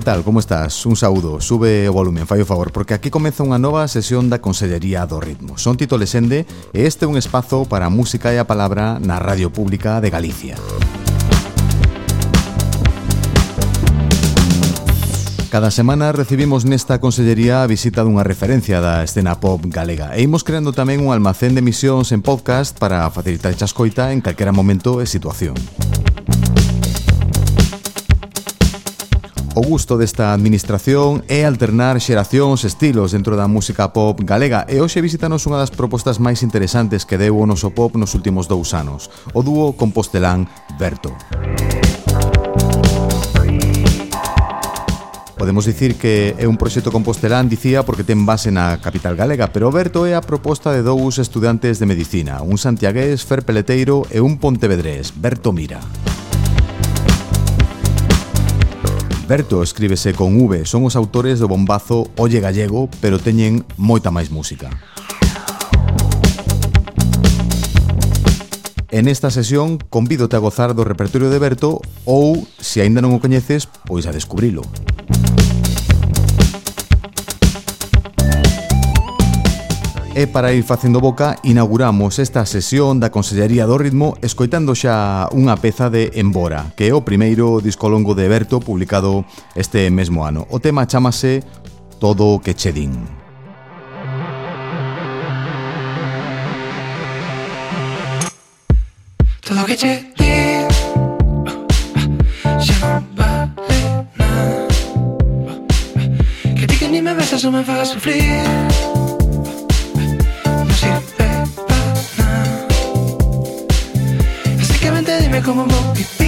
que tal, como estás? Un saúdo, sube o volumen, fai o favor, porque aquí comeza unha nova sesión da Consellería do Ritmo. Son Tito Lesende e este é un espazo para a música e a palabra na Radio Pública de Galicia. Cada semana recibimos nesta consellería a visita dunha referencia da escena pop galega e imos creando tamén un almacén de emisións en podcast para facilitar a escoita en calquera momento e situación. O gusto desta administración é alternar xeracións estilos dentro da música pop galega e hoxe visítanos unha das propostas máis interesantes que deu o noso pop nos últimos dous anos, o dúo compostelán Berto. Podemos dicir que é un proxecto compostelán, dicía, porque ten base na capital galega, pero Berto é a proposta de dous estudantes de medicina, un santiagués, Fer Peleteiro e un pontevedrés, Berto Mira. Berto escríbese con V, son os autores do bombazo Olle Gallego, pero teñen moita máis música. En esta sesión convídote a gozar do repertorio de Berto ou, se aínda non o coñeces, pois a descubrilo. E para ir facendo boca, inauguramos esta sesión da Consellería do Ritmo escoitando xa unha peza de Embora, que é o primeiro disco longo de Berto publicado este mesmo ano. O tema chamase Todo o que che din. Todo que che di Xa non vale nada Que ti que ni me besas ou me fagas sufrir come on, baby.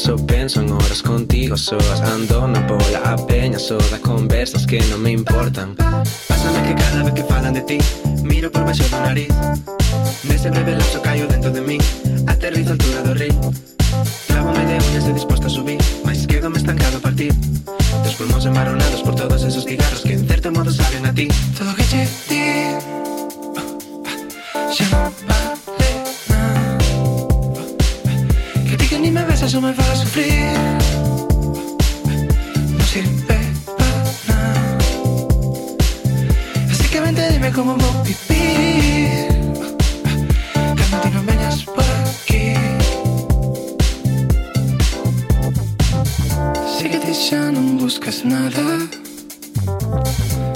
Só penso en horas contigo soas Ando na bola, a peña soda Conversas que non me importan. Pásame que cada vez que falan de ti Miro por baixo do nariz. Nese breve lapso caio dentro de mí Aterrizo a altura do río Clávame de uñas e disposto a subir Mais quedo-me estancado a partir. Dos pulmóns embaronados por todos esos cigarros Que en certo modo saben a ti. Todo que che di casa eso me va a sufrir. No sirve para nada. Así que vente, dime cómo voy a vivir. Cálmate y no vengas por aquí. Síguete y ya no buscas nada.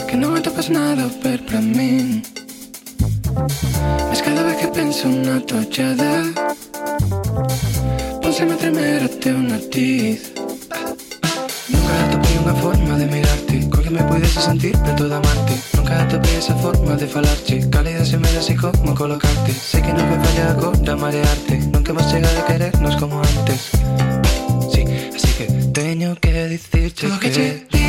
Que no me toques nada, pero para mí. Es cada vez que pienso una tochada. Pónseme a tremer a teu nariz Nunca atopei unha forma de mirarte Co que me puidese sentir preto da amarte. Nunca atopei esa forma de falarte Cálida se me da así como colocarte. Sei que non me falla agora marearte Nunca máis chega de querernos como antes. Sí, así que teño que dicirte Todo que, que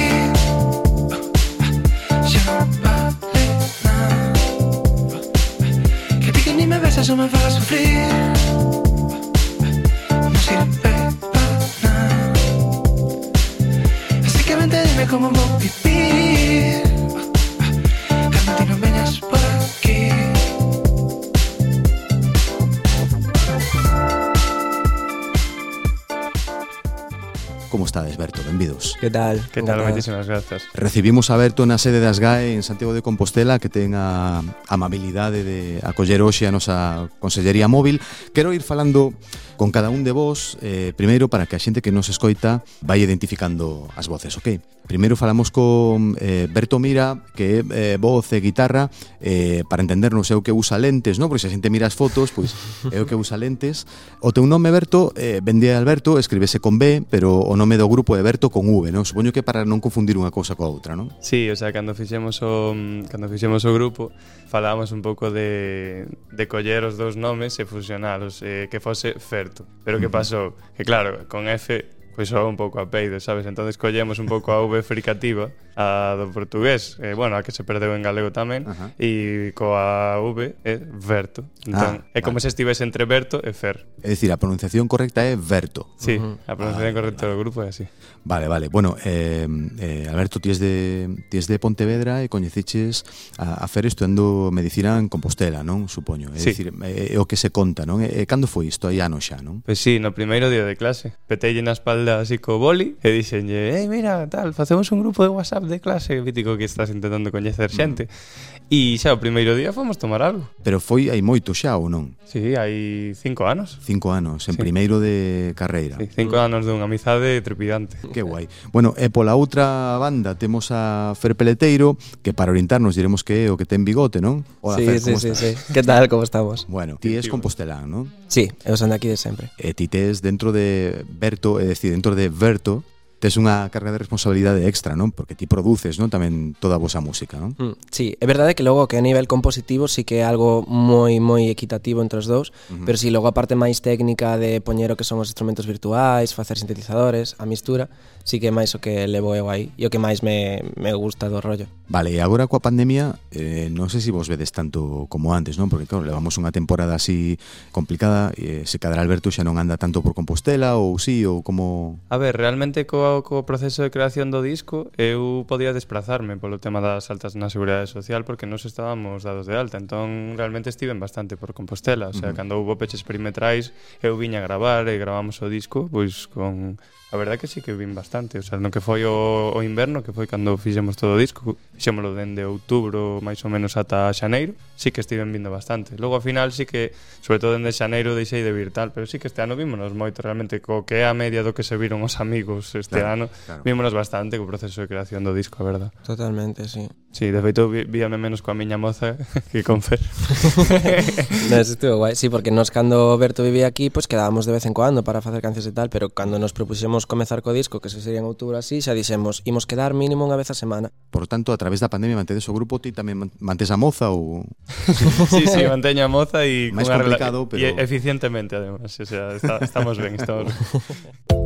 Xa vale nada. Que ti que ni me besas ou me fagas sufrir como vos vivís. estades, Berto? Benvidos. Que tal? Que tal? Moitísimas grazas. Recibimos a Berto na sede das GAE en Santiago de Compostela que ten a amabilidade de acoller hoxe a nosa Consellería Móvil. Quero ir falando con cada un de vos, eh, primeiro para que a xente que nos escoita vai identificando as voces, ok? Primeiro falamos con eh, Berto Mira, que é eh, voz e guitarra, eh, para entendernos é o que usa lentes, non? Porque se a xente mira as fotos, pois é o que usa lentes. O teu nome, Berto, eh, vendía Alberto, escribese con B, pero o nome do o grupo de Berto con V, non? Supoño que para non confundir unha cousa coa outra, non? Sí, o sea, cando fixemos o cando fixemos o grupo, falábamos un pouco de de coller os dous nomes e fusionalos, eh, que fose Ferto. Pero que pasou? Que claro, con F pois pues, soa un pouco a peido, sabes? Entonces collemos un pouco a V fricativa a do portugués, eh, bueno, a que se perdeu en galego tamén, e coa V é Verto. Entón, ah, é como vale. se estivese entre Berto e Fer. É dicir, a pronunciación correcta é Berto. Sí, uh -huh. a pronunciación vale, correcta vale. do grupo é así. Vale, vale. Bueno, eh, eh, Alberto, ti es de, ti es de Pontevedra e coñeciches a, a Fer estudando medicina en Compostela, non? Supoño. É sí. dicir, é, é o que se conta, non? E, e cando foi isto? Aí ano xa, non? Pois pues sí, no primeiro día de clase. Petelle na espalda así co boli e dixenlle, ei, mira, tal, facemos un grupo de WhatsApp de clase mítico que estás intentando coñecer mm. xente. E xa o primeiro día fomos tomar algo. Pero foi hai moito xa ou non? Sí, hai cinco anos. Cinco anos, en sí. primeiro de carreira. Sí, cinco anos dunha amizade trepidante. Que guai. Bueno, e pola outra banda temos a Fer Peleteiro, que para orientarnos diremos que é o que ten bigote, non? Hola, sí, Fer, sí, sí, sí. Que tal, como estamos? Bueno, ti es compostelán, non? Sí, eu son de aquí de sempre. E ti tes dentro de Berto, é dicir, dentro de Berto, tes unha carga de responsabilidade extra, non? Porque ti produces, non? Tamén toda a vosa música, non? Mm, sí, é verdade que logo que a nivel compositivo sí que é algo moi moi equitativo entre os dous, uh -huh. pero si sí, logo a parte máis técnica de poñer o que son os instrumentos virtuais, facer sintetizadores, a mistura, sí que é máis o que levo eu aí e o que máis me, me gusta do rollo. Vale, e agora coa pandemia, eh, non sei se vos vedes tanto como antes, non? Porque claro, levamos unha temporada así complicada e eh, se cadra Alberto xa non anda tanto por Compostela ou sí ou como... A ver, realmente co, co proceso de creación do disco eu podía desplazarme polo tema das altas na Seguridade Social porque nos estábamos dados de alta, entón realmente estiven bastante por Compostela, o sea, uh -huh. cando houve peches perimetrais eu viña a gravar e gravamos o disco pois con A verdade que sí que vin bastante, o sea, no que foi o, o inverno, que foi cando fixemos todo o disco, fixémolo dende outubro máis ou menos ata xaneiro, sí que estiven vindo bastante. Logo ao final sí que, sobre todo dende xaneiro deixei de vir tal, pero sí que este ano vímonos moito realmente co que é a media do que se viron os amigos este claro, ano, claro. vímonos bastante co proceso de creación do disco, a verdad. Totalmente, sí. Sí, de feito, víame menos coa miña moza que con Fer. no, eso estuvo guai. Sí, porque nos cando Berto vivía aquí, pois pues, quedábamos de vez en cuando para facer cancións e tal, pero cando nos propuxemos comezar co disco, que se sería en outubro así, xa dixemos, imos quedar mínimo unha vez a semana. Por tanto, a través da pandemia mantedes o grupo, ti tamén mantes a moza ou... sí, sí, manteño a moza e... Máis complicado, rela... pero... E eficientemente, además. O sea, está, estamos ben, estamos ben.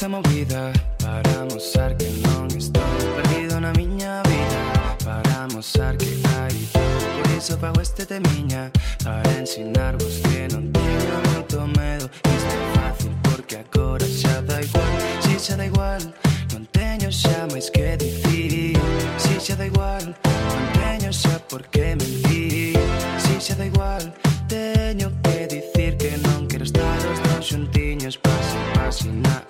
Esta movida Para mostrar que non estou perdido na miña vida Para mostrar que hai Por iso fago este temiña Para ensinarvos que non teño moito medo Isto é fácil porque agora xa da igual. Si xa da igual Non teño xa máis que dicir Si xa da igual Non teño xa por que mentir Si xa da igual Teño que xuntiños paso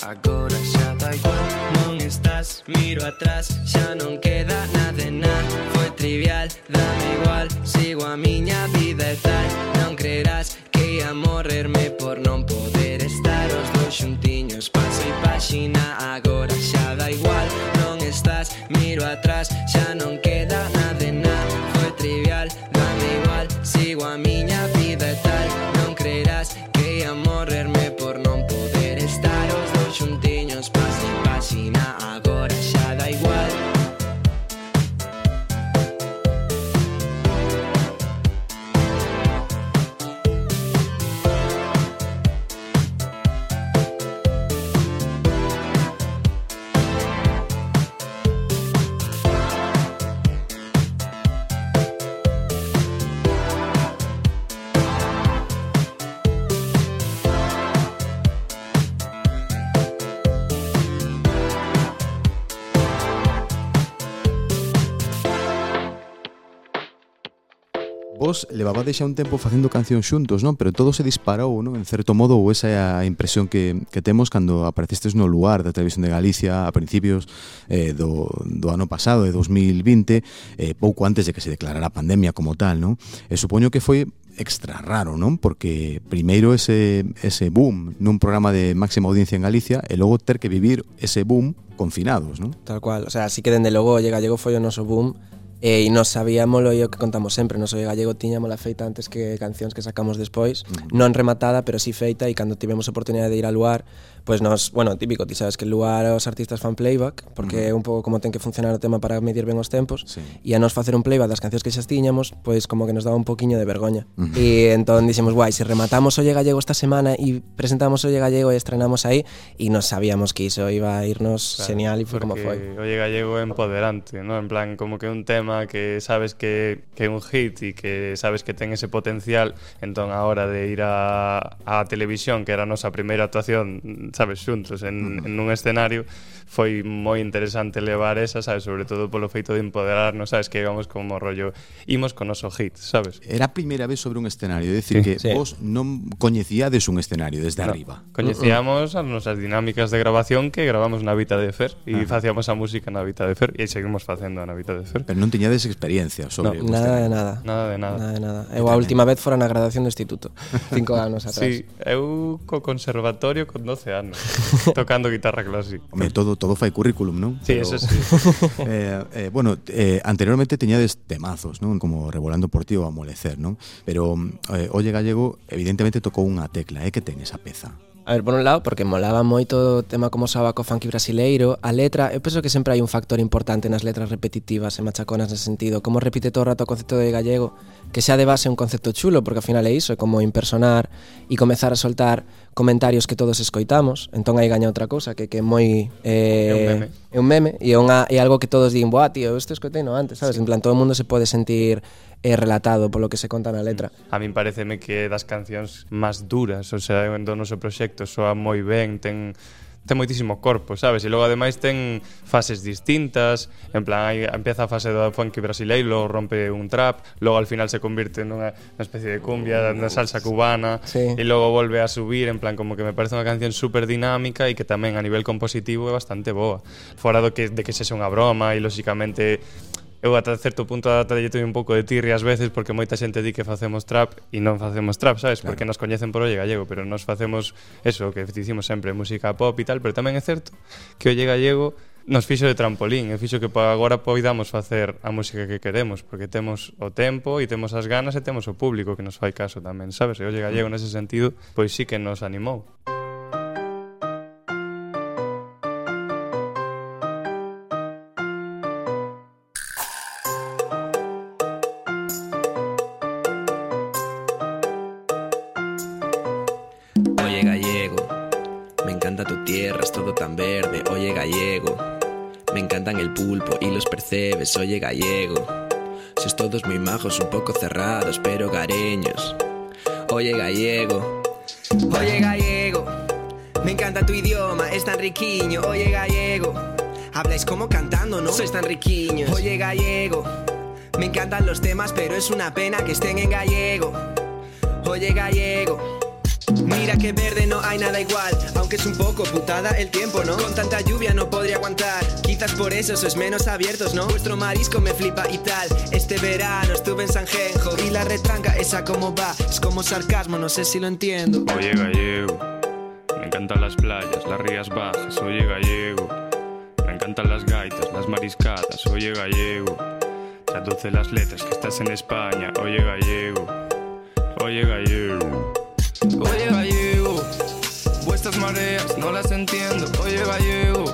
agora xa da igual. Non estás, miro atrás, xa non queda nada de nada. Foi trivial, dame igual, sigo a miña vida e tal. Non creerás que ia morrerme por non poder estar. Os dois xuntiños paso e página agora xa da igual. Non estás, miro atrás, xa non queda nada de nada. Foi trivial, dame igual, sigo a miña vida e tal. Non creerás podía morrerme por non poder estar os dous xuntiños Pase, pasina, agora xa da igual. vos levaba deixa un tempo facendo cancións xuntos, non? Pero todo se disparou, non? En certo modo, ou esa é a impresión que, que temos cando aparecestes no lugar da Televisión de Galicia a principios eh, do, do ano pasado, de 2020, eh, pouco antes de que se declarara a pandemia como tal, non? E supoño que foi extra raro, non? Porque primeiro ese, ese boom nun programa de máxima audiencia en Galicia e logo ter que vivir ese boom confinados, non? Tal cual, o sea, así que dende logo llega, llegou foi o noso boom E eh, nos sabíamolo o que contamos sempre, nos o gallego tiñamola feita antes que cancións que sacamos despois, non rematada, pero si sí feita e cando tivemos oportunidade de ir a luar, Pois nos, bueno, típico, ti sabes que el lugar os artistas fan playback Porque é un pouco como ten que funcionar o tema para medir ben os tempos Sí. E a nos facer un playback das cancións que xa tiñamos Pois como que nos daba un poquiño de vergoña Ujú. E entón dixemos, guai, se rematamos Olle Gallego esta semana E presentamos Olle Gallego e estrenamos aí E nos sabíamos que iso iba a irnos Claro, genial E foi como foi Oye Gallego é empoderante, ¿no? En plan, como que un tema que sabes que, que é un hit e que sabes que ten ese potencial, entón a hora de ir a, a televisión, que era a nosa primeira actuación, sabes, xuntos en, en un escenario foi moi interesante levar esa, sabes, sobre todo polo feito de empoderarnos, sabes, que íbamos como rollo imos con noso hit, sabes? Era a primeira vez sobre un escenario, é dicir sí, que sí. vos non coñecíades un escenario desde no, arriba. Coñecíamos as nosas dinámicas de grabación que gravamos na Vita de Fer e facíamos a música na Vita de Fer e seguimos facendo na Vita de Fer. Pero non tiñades experiencia sobre no, nada de nada. Nada de nada. Nada de nada. Eu a última vez fora na graduación do instituto, cinco anos atrás. Sí, eu co conservatorio con 12 anos tocando guitarra clásica. Home, todo todo fai currículum, non? Sí, Pero, eso sí. eh, eh, bueno, eh, anteriormente teñades temazos, non? Como Revolando por ti ou Amolecer, non? Pero eh, Olle Gallego evidentemente tocou unha tecla, é eh, que ten esa peza. A ver, por un lado, porque molaba moito o tema como usaba co funky brasileiro, a letra, eu penso que sempre hai un factor importante nas letras repetitivas e machaconas nese sentido, como repite todo o rato o concepto de gallego, que xa de base un concepto chulo, porque ao final é iso, é como impersonar e comezar a soltar comentarios que todos escoitamos, entón aí gaña outra cousa, que, que é moi... Eh, é un meme é un meme e é, unha, é algo que todos din, boa, tío, isto escoitei no antes, sabes? Sí. En plan, todo o mundo se pode sentir eh, relatado polo que se conta na letra. A min pareceme que é das cancións máis duras, o sea, do noso proxecto soa moi ben, ten ten moitísimo corpo, sabes? E logo ademais ten fases distintas, en plan, hai, empieza a fase do funky brasileiro, logo rompe un trap, logo al final se convirte nunha, unha especie de cumbia, oh, na salsa cubana, sí. e logo volve a subir, en plan, como que me parece unha canción super dinámica e que tamén a nivel compositivo é bastante boa. Fora do que, de que sexa unha broma e lóxicamente eu ata certo punto ata lle un pouco de tirria ás veces porque moita xente di que facemos trap e non facemos trap, sabes? Claro. Porque nos coñecen por Olle Gallego, pero nos facemos eso que dicimos sempre, música pop e tal, pero tamén é certo que Olle Gallego nos fixo de trampolín e fixo que agora poidamos facer a música que queremos porque temos o tempo e temos as ganas e temos o público que nos fai caso tamén, sabes? E Olle Gallego mm. nese sentido, pois sí que nos animou. Música Oye gallego, sois todos muy majos, un poco cerrados, pero gareños. Oye gallego, oye gallego, me encanta tu idioma, es tan riquiño. Oye gallego, habláis como cantando, ¿no? Sois tan riquiños. Oye gallego, me encantan los temas, pero es una pena que estén en gallego. Oye gallego. Mira que verde no hay nada igual, aunque es un poco putada el tiempo, ¿no? Con tanta lluvia no podría aguantar, quizás por eso sois menos abiertos, ¿no? Vuestro marisco me flipa y tal. Este verano estuve en San Genjo y la retranca esa como va, es como sarcasmo, no sé si lo entiendo. Oye gallego, me encantan las playas, las rías bajas, oye gallego. Me encantan las gaitas, las mariscadas, oye gallego. Traduce las letras que estás en España, oye gallego. Oye gallego. No las entiendo, oye gallego.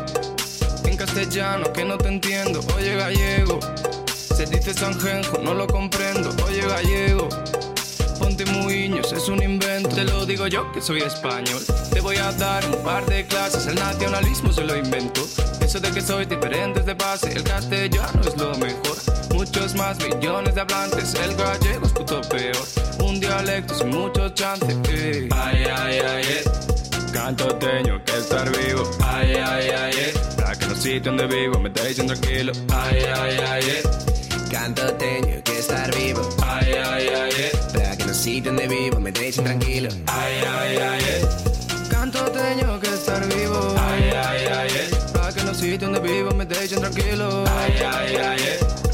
En castellano que no te entiendo, oye gallego. Se dice Sanjenjo, no lo comprendo, oye gallego. Ponte muiños, es un invento. Te lo digo yo que soy español. Te voy a dar un par de clases. El nacionalismo se lo invento. Eso de que soy diferentes de base. El castellano es lo mejor. Muchos más millones de hablantes. El gallego es puto peor. Un dialecto sin mucho chance. eh. Ay, ay, ay, eh. Canto teño que estar vivo. Ay, ay, ay, eh. Para que los sitios donde vivo me dejen tranquilo. Ay, ay, ay, eh. Canto teño que estar vivo, Ay, ay, ay, eh. para que no sitio donde vivo me dejen tranquilo. Ay, ay, ay, eh. Canto teño que estar vivo. Ay, ay, ay, eh. Para que los sitios donde vivo me dejen tranquilo. Ay, ay, ay, eh.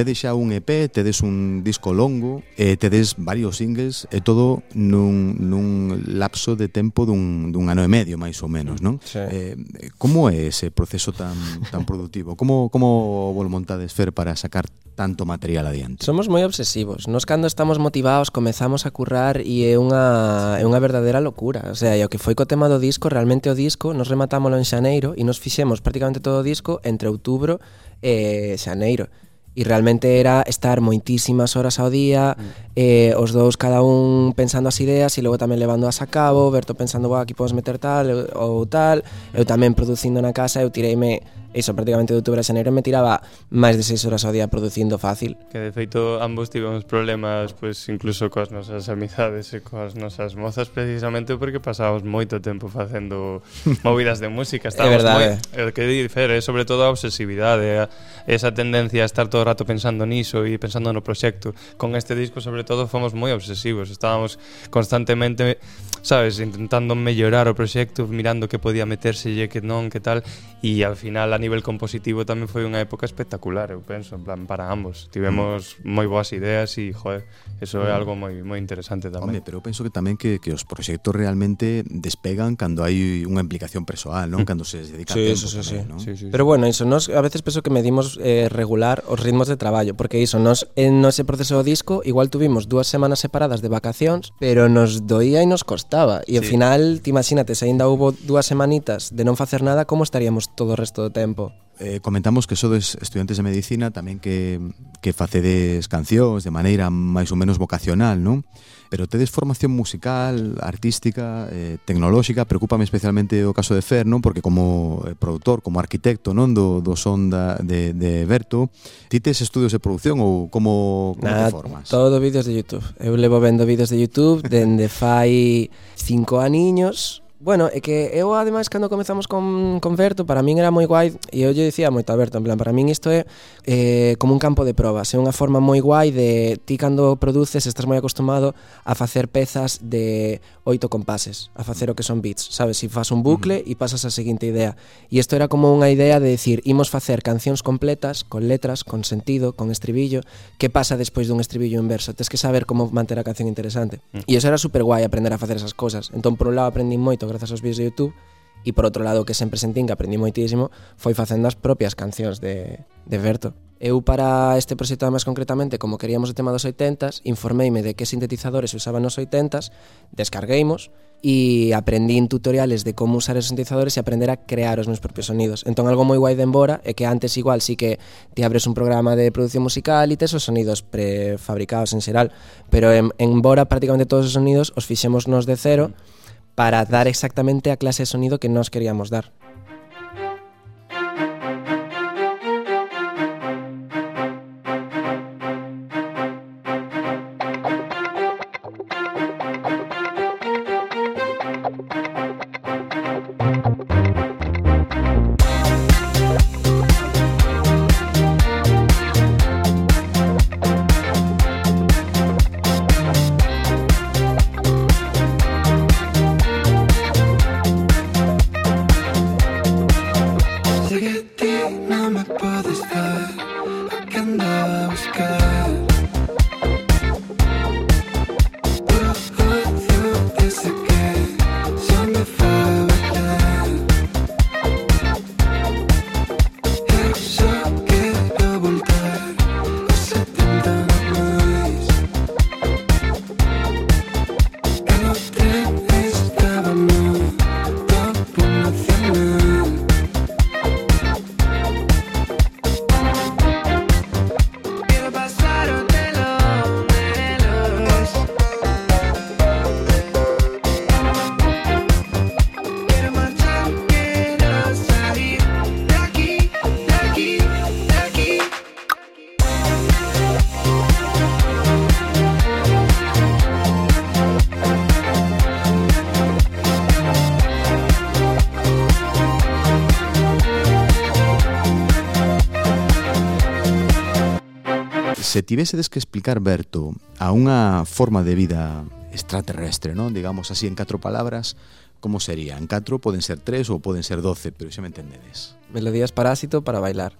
tedes xa un EP, tedes un disco longo, e tedes varios singles, e todo nun, nun lapso de tempo dun, dun ano e medio, máis ou menos, non? Sí. Eh, como é ese proceso tan, tan productivo? Como, como vol montades Fer para sacar tanto material adiante? Somos moi obsesivos. Nos cando estamos motivados comezamos a currar e é unha, é unha verdadeira locura. O sea, e o que foi co tema do disco, realmente o disco, nos rematámoslo en xaneiro e nos fixemos prácticamente todo o disco entre outubro e xaneiro e realmente era estar moitísimas horas ao día eh, os dous cada un pensando as ideas e logo tamén levándoas a cabo Berto pensando, "Buah, aquí podes meter tal eh, ou tal eu tamén producindo na casa eu tireime eso, prácticamente de outubro a xaneiro me tiraba máis de 6 horas ao día producindo fácil. Que de feito ambos tivemos problemas pois pues, incluso coas nosas amizades e coas nosas mozas precisamente porque pasábamos moito tempo facendo movidas de música, estábamos é verdade. moi, que difere, é sobre todo a obsesividade, a, esa tendencia a estar todo o rato pensando niso e pensando no proxecto. Con este disco sobre todo fomos moi obsesivos, estábamos constantemente, sabes, intentando mellorar o proxecto, mirando que podía meterse e que non, que tal, e ao final a a nivel compositivo tamén foi unha época espectacular, eu penso, en plan para ambos. Tivemos mm. moi boas ideas e joder, eso é mm. algo moi moi interesante tamén. Home, pero eu penso que tamén que, que os proxectos realmente despegan cando hai unha implicación persoal, non? Mm. Cando se dedica sí, tempo. Eso, tamén, sí, ¿no? sí, sí, sí. Pero bueno, iso, nos a veces penso que medimos eh, regular os ritmos de traballo, porque iso, nos en ese proceso do disco igual tuvimos dúas semanas separadas de vacacións, pero nos doía e nos costaba. E sí. ao final, ti imagínate, se aínda hubo dúas semanitas de non facer nada, como estaríamos todo o resto do tempo? tempo. Eh, comentamos que sodes estudiantes de medicina, tamén que, que facedes cancións de maneira máis ou menos vocacional, non? Pero tedes formación musical, artística, eh, tecnolóxica, preocupame especialmente o caso de Fer, non? Porque como eh, produtor, como arquitecto, non? Do, do son da, de, de Berto, ti tes estudios de producción ou como, como Na, te formas? Todo vídeos de Youtube. Eu levo vendo vídeos de Youtube dende fai cinco aniños, Bueno, é que eu ademais cando comezamos con, con Berto para min era moi guai e eu lle dicía moito a Berto en plan, para min isto é eh, como un campo de probas, é unha forma moi guai de ti cando produces estás moi acostumado a facer pezas de oito compases, a facer o que son beats, sabes, si fas un bucle e uh -huh. pasas a seguinte idea. E isto era como unha idea de decir, imos facer cancións completas, con letras, con sentido, con estribillo, que pasa despois dun estribillo en verso, tes que saber como manter a canción interesante. Uh -huh. E iso era super guai aprender a facer esas cosas. Entón por un lado aprendi moito grazas aos vídeos de YouTube e por outro lado que sempre sentín que aprendí moitísimo foi facendo as propias cancións de, de Berto. Eu para este proxecto máis concretamente, como queríamos o tema dos 80s, informeime de que sintetizadores usaban nos 80s, descargueimos e aprendín tutoriales de como usar os sintetizadores e aprender a crear os meus propios sonidos. Entón algo moi guai de embora é que antes igual sí que te abres un programa de produción musical e tes os sonidos prefabricados en xeral, pero en, embora prácticamente todos os sonidos os fixemos nos de cero mm para dar exactamente a clase de sonido que nos queríamos dar. se tivesedes que explicar, Berto, a unha forma de vida extraterrestre, non? Digamos así, en catro palabras, como sería? En catro poden ser tres ou poden ser doce, pero xa me entendedes. Melodías parásito para bailar.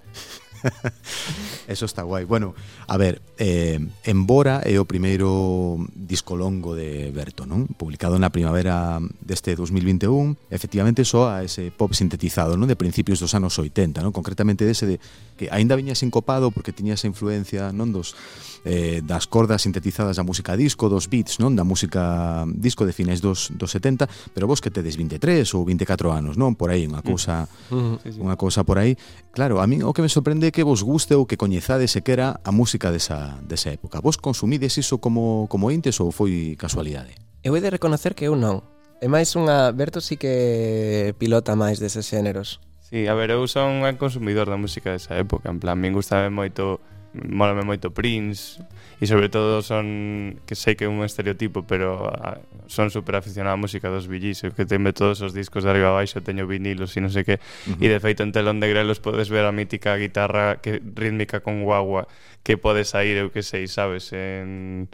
Eso está guai. Bueno, a ver, eh, Embora é o primeiro disco longo de Berto, non? Publicado na primavera deste 2021, efectivamente soa ese pop sintetizado, non? De principios dos anos 80, non? Concretamente dese de que aínda viña sincopado porque tiña esa influencia, non dos eh, das cordas sintetizadas da música disco, dos beats, non, da música disco de finais dos, dos 70, pero vos que tedes 23 ou 24 anos, non, por aí unha mm. cousa uh -huh. sí, sí. unha cousa por aí. Claro, a min o que me sorprende é que vos guste ou que coñezades sequera a música desa desa época. Vos consumides iso como como intes ou foi casualidade? Eu he de reconocer que eu non. É máis unha... Berto sí que pilota máis deses xéneros. Sí, a ver, eu son un consumidor da música desa época. En plan, min gustaba moito Mólame moito Prince e sobre todo son que sei que é un estereotipo, pero a, son super aficionado á música dos Billys, que teño todos os discos de arriba abaixo, teño vinilos e non sei que. Uh -huh. E de feito en Telón de Grelos podes ver a mítica guitarra que rítmica con guagua que pode sair, eu que sei, sabes, en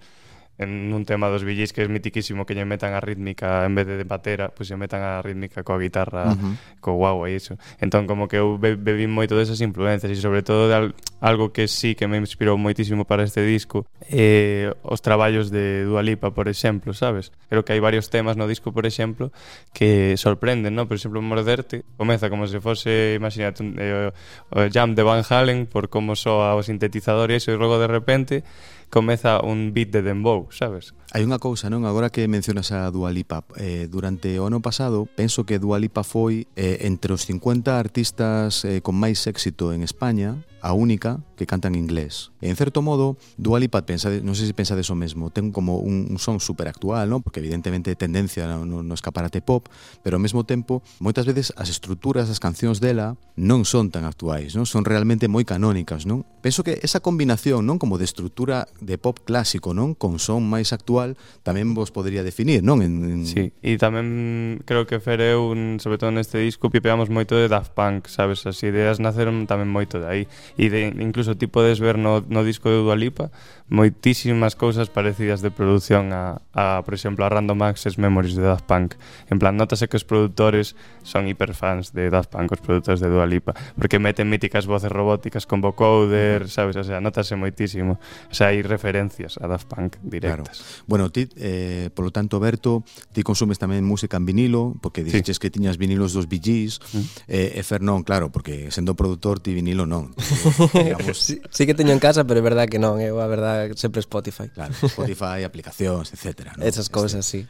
en un tema dos billis que é mitiquísimo que lle metan a rítmica en vez de, de batera, pois pues, lle metan a rítmica coa guitarra, uh -huh. co guau e iso. Entón como que eu be bebí moito desas influencias e sobre todo de al algo que sí que me inspirou moitísimo para este disco eh, os traballos de Dua Lipa, por exemplo, sabes? Creo que hai varios temas no disco, por exemplo, que sorprenden, ¿no? Por exemplo, Morderte comeza como se fose, imagínate, un, eh, o, o jam de Van Halen por como soa o sintetizador e iso e logo de repente comeza un beat de dembow, sabes? Hai unha cousa, non? Agora que mencionas a Dua Lipa, eh, durante o ano pasado, penso que Dua Lipa foi eh, entre os 50 artistas eh, con máis éxito en España, a única que canta en inglés. E, en certo modo, Dua Lipa, pensade, non sei se pensades o mesmo, ten como un, un son super actual, ¿no? porque evidentemente tendencia no, no, no escaparate pop, pero ao mesmo tempo, moitas veces as estruturas das cancións dela non son tan actuais, non? son realmente moi canónicas. Non? Penso que esa combinación non como de estrutura de pop clásico non con son máis actual tamén vos podría definir, non? En, en... Sí, e tamén creo que fereu, sobre todo neste disco, pipeamos moito de Daft Punk, sabes? As ideas naceron tamén moito de aí e de, incluso ti podes ver no, no disco de Dua Lipa moitísimas cousas parecidas de produción a, a por exemplo, a Random Access Memories de Daft Punk. En plan, notase que os produtores son hiperfans de Daft Punk, os produtores de Dua Lipa, porque meten míticas voces robóticas con vocoder, sabes, o sea, notase moitísimo. O sea, hai referencias a Daft Punk directas. Claro. Bueno, ti, eh, polo tanto, Berto, ti consumes tamén música en vinilo, porque dixes sí. que tiñas vinilos dos BGs, mm. eh, e Fernón, claro, porque sendo produtor ti vinilo non. Digamos... sí, sí que teño en casa, pero é verdad que non, eu a verdad sempre Spotify. Claro, Spotify, aplicacións, etc. ¿no? Esas cousas, sí.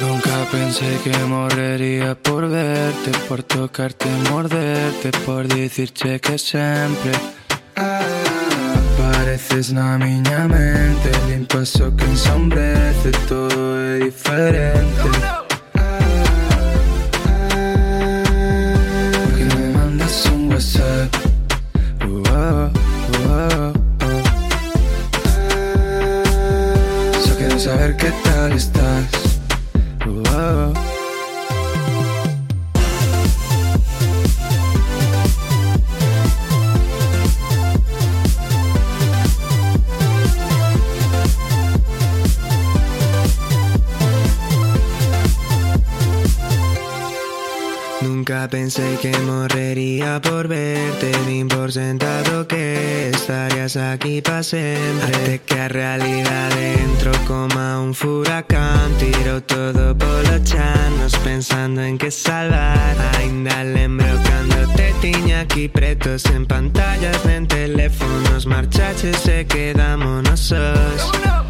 Nunca pensé que moriría por por tocarte, morderte, por decirte que sempre Apareces na miña mente Limpas o que ensombrece Todo é diferente Porque me mandas un whatsapp uh, oh, uh, oh, oh. Saber que tal estás uh, oh. Pensé que morrería por verte Din por sentado que estarías aquí para sempre Até que a realidade entrou como un furacán Tirou todo polo chanos pensando en que salvar. Ainda lembro cando te tiña aquí pretos En pantallas, en teléfonos Marchaches e quedámonos sós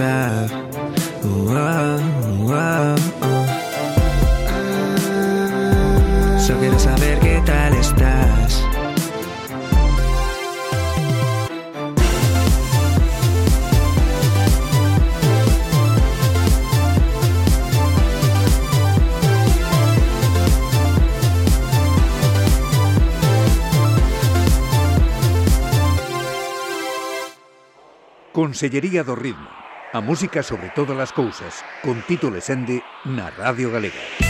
side. Solo quiero saber qué tal estás. Consellería do Ritmo A música sobre todas as cousas, con Tito Lesende na Radio Galega.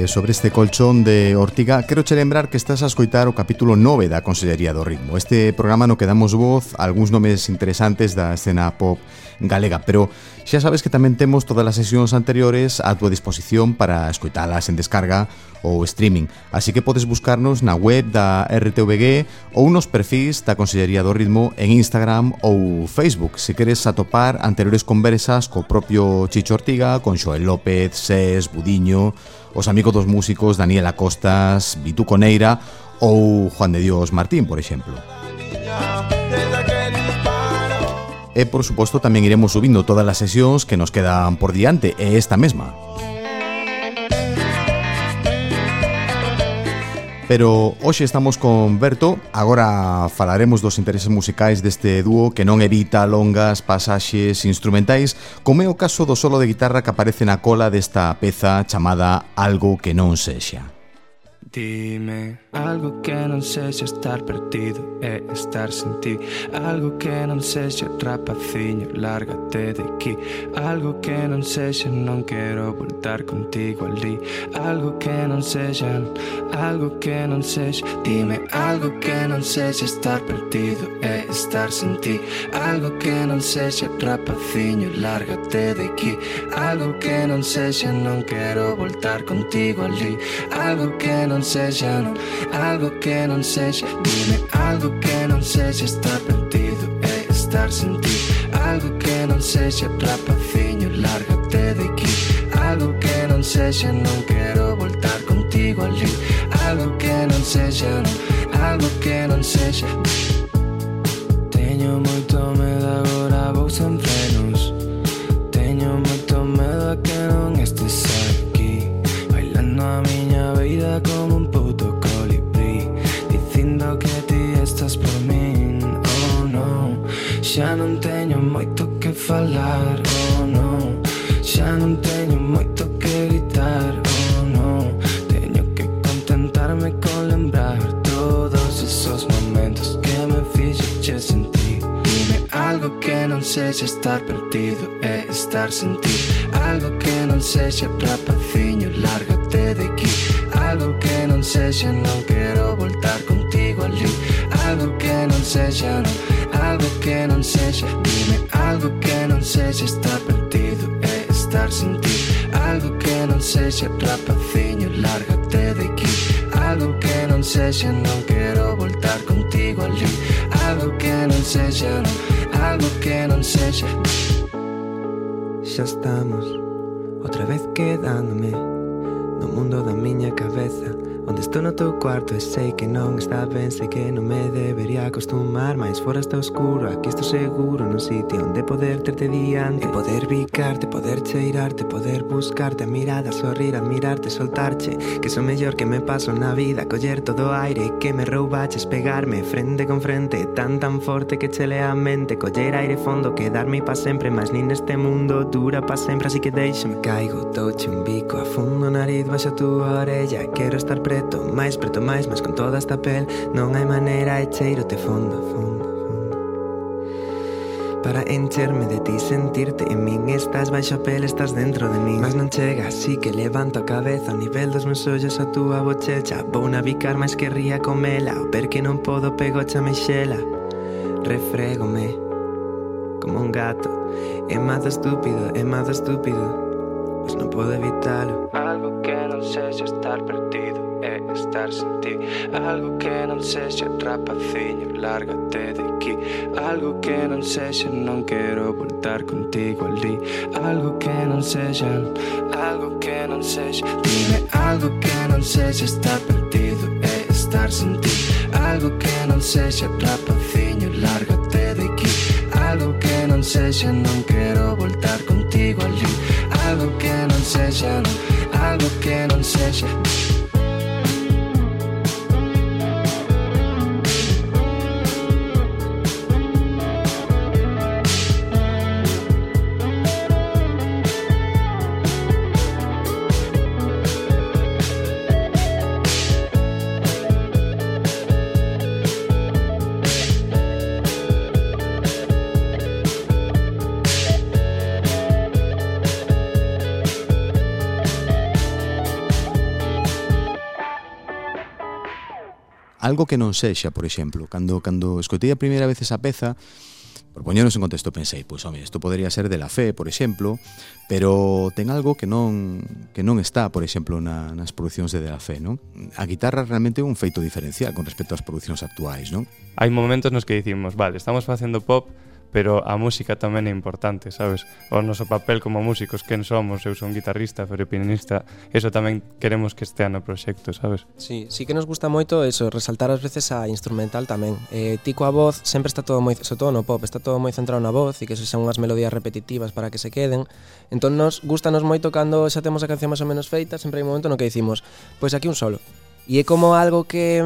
eh, sobre este colchón de Ortiga, quero che lembrar que estás a escoitar o capítulo 9 da Consellería do Ritmo. Este programa no que damos voz a algúns nomes interesantes da escena pop galega, pero xa sabes que tamén temos todas as sesións anteriores a tua disposición para escoitalas en descarga ou streaming, así que podes buscarnos na web da RTVG ou nos perfis da Consellería do Ritmo en Instagram ou Facebook, se queres atopar anteriores conversas co propio Chicho Ortiga, con Xoel López, Ses, Budiño, os amigos dos músicos Daniela Costas, Vitu Coneira ou Juan de Dios Martín, por exemplo. E, por suposto, tamén iremos subindo todas as sesións que nos quedan por diante, e esta mesma. Pero hoxe estamos con Berto. Agora falaremos dos intereses musicais deste dúo Que non evita longas, pasaxes, instrumentais Como é o caso do solo de guitarra que aparece na cola desta peza Chamada Algo que non sexa. Dime. Algo que non sexa estar perdido e estar sen ti. Algo que non sexa rapaciño, lárgate de aquí. Algo que non sexa non quero voltar contigo ali Algo que non sexa, algo que non sexa Dime algo que non sexa estar perdido e estar sen ti. Algo que non sexa rapaciño, lárgate de aquí. Algo que non sexa non quero voltar contigo ali Algo que non sexa non algo que non sexa Dime algo que non sexa estar perdido e estar sen ti. Algo que non sexa rapaciño, lárgate de aquí. Algo que non sexa non quero voltar contigo ali Algo que non sexa, non, algo que non sexa Teño moito medo agora vou sempre Xa non teño moito que falar, oh no. Xa non teño moito que gritar, oh no. Teño que contentarme con lembrar Todos esos momentos que me fixeche sentir. Dime algo que non sexa estar perdido e estar sen ti. Algo que non sexa rapaciño, lárgate de aquí. Algo que non sexa non quero voltar contigo ali Algo que non sexa non non sexa. Dime algo que non sexa estar perdido e estar sin ti. Algo que non sexa rapaciño, lárgate de aquí. Algo que non sexa non quero voltar contigo ali Algo que non sexa non, algo que non sexa. Xa estamos, outra vez quedándome mundo da miña cabeza. Onde estou no teu cuarto e sei que non está ben Sei que non me debería acostumar Mais fora está oscuro, aquí estou seguro Nun sitio onde poder terte diante. E poder bicarte, poder cheirarte Poder buscarte a mirada, sorrir, admirarte, soltarche Que sou mellor que me paso na vida Coller todo o aire que me roubaches Pegarme frente con frente Tan tan forte que chele a mente Coller aire fondo, quedarme pa sempre Mas nin este mundo dura pa sempre Así que deixame. Caigo, touche un bico A fundo nariz, baixo a túa orella Quero estar preto, máis preto, máis Mas con toda esta pel non hai maneira E cheiro te fondo, fondo, fondo. Para encherme de ti, sentirte en min Estás baixo a pel, estás dentro de min Mas non chega, así que levanto a cabeza. Ao nivel dos meus ollos a túa bochecha Vou navicar, máis querría comela O per que non podo, pego xa me xela Refrégome Como un gato. É mazo estúpido, é mazo estúpido. Mas non podo evitalo Algo non sexa estar perdido é estar sen ti. Algo que non sexa rapaciño, lárgate de aquí. Algo que non sexa non quero voltar contigo ali Algo que non sexa, algo que non sexa Dime algo que non sexa estar perdido é estar sen ti. Algo que non sexa rapaciño, lárgate de aquí. Algo que non sexa non quero voltar contigo ali Algo que non sexa non Algo que non sexa algo que non sexa, por exemplo, cando cando escoitei a primeira vez esa peza, por poñernos en contexto, pensei, pois, home, isto podría ser de la fe, por exemplo, pero ten algo que non que non está, por exemplo, na, nas producións de de la fe, non? A guitarra realmente é un feito diferencial con respecto ás producións actuais, non? Hai momentos nos que dicimos, vale, estamos facendo pop, pero a música tamén é importante, sabes? O noso papel como músicos, quen somos, eu son guitarrista, pero pianista, eso tamén queremos que estea no proxecto, sabes? Sí, sí que nos gusta moito eso, resaltar ás veces a instrumental tamén. Eh, ti coa voz sempre está todo moi, so todo no pop, está todo moi centrado na voz e que se sean unhas melodías repetitivas para que se queden. Entón nos gustanos moito cando xa temos a canción máis ou menos feita, sempre hai un momento no que dicimos, pois pues aquí un solo. E é como algo que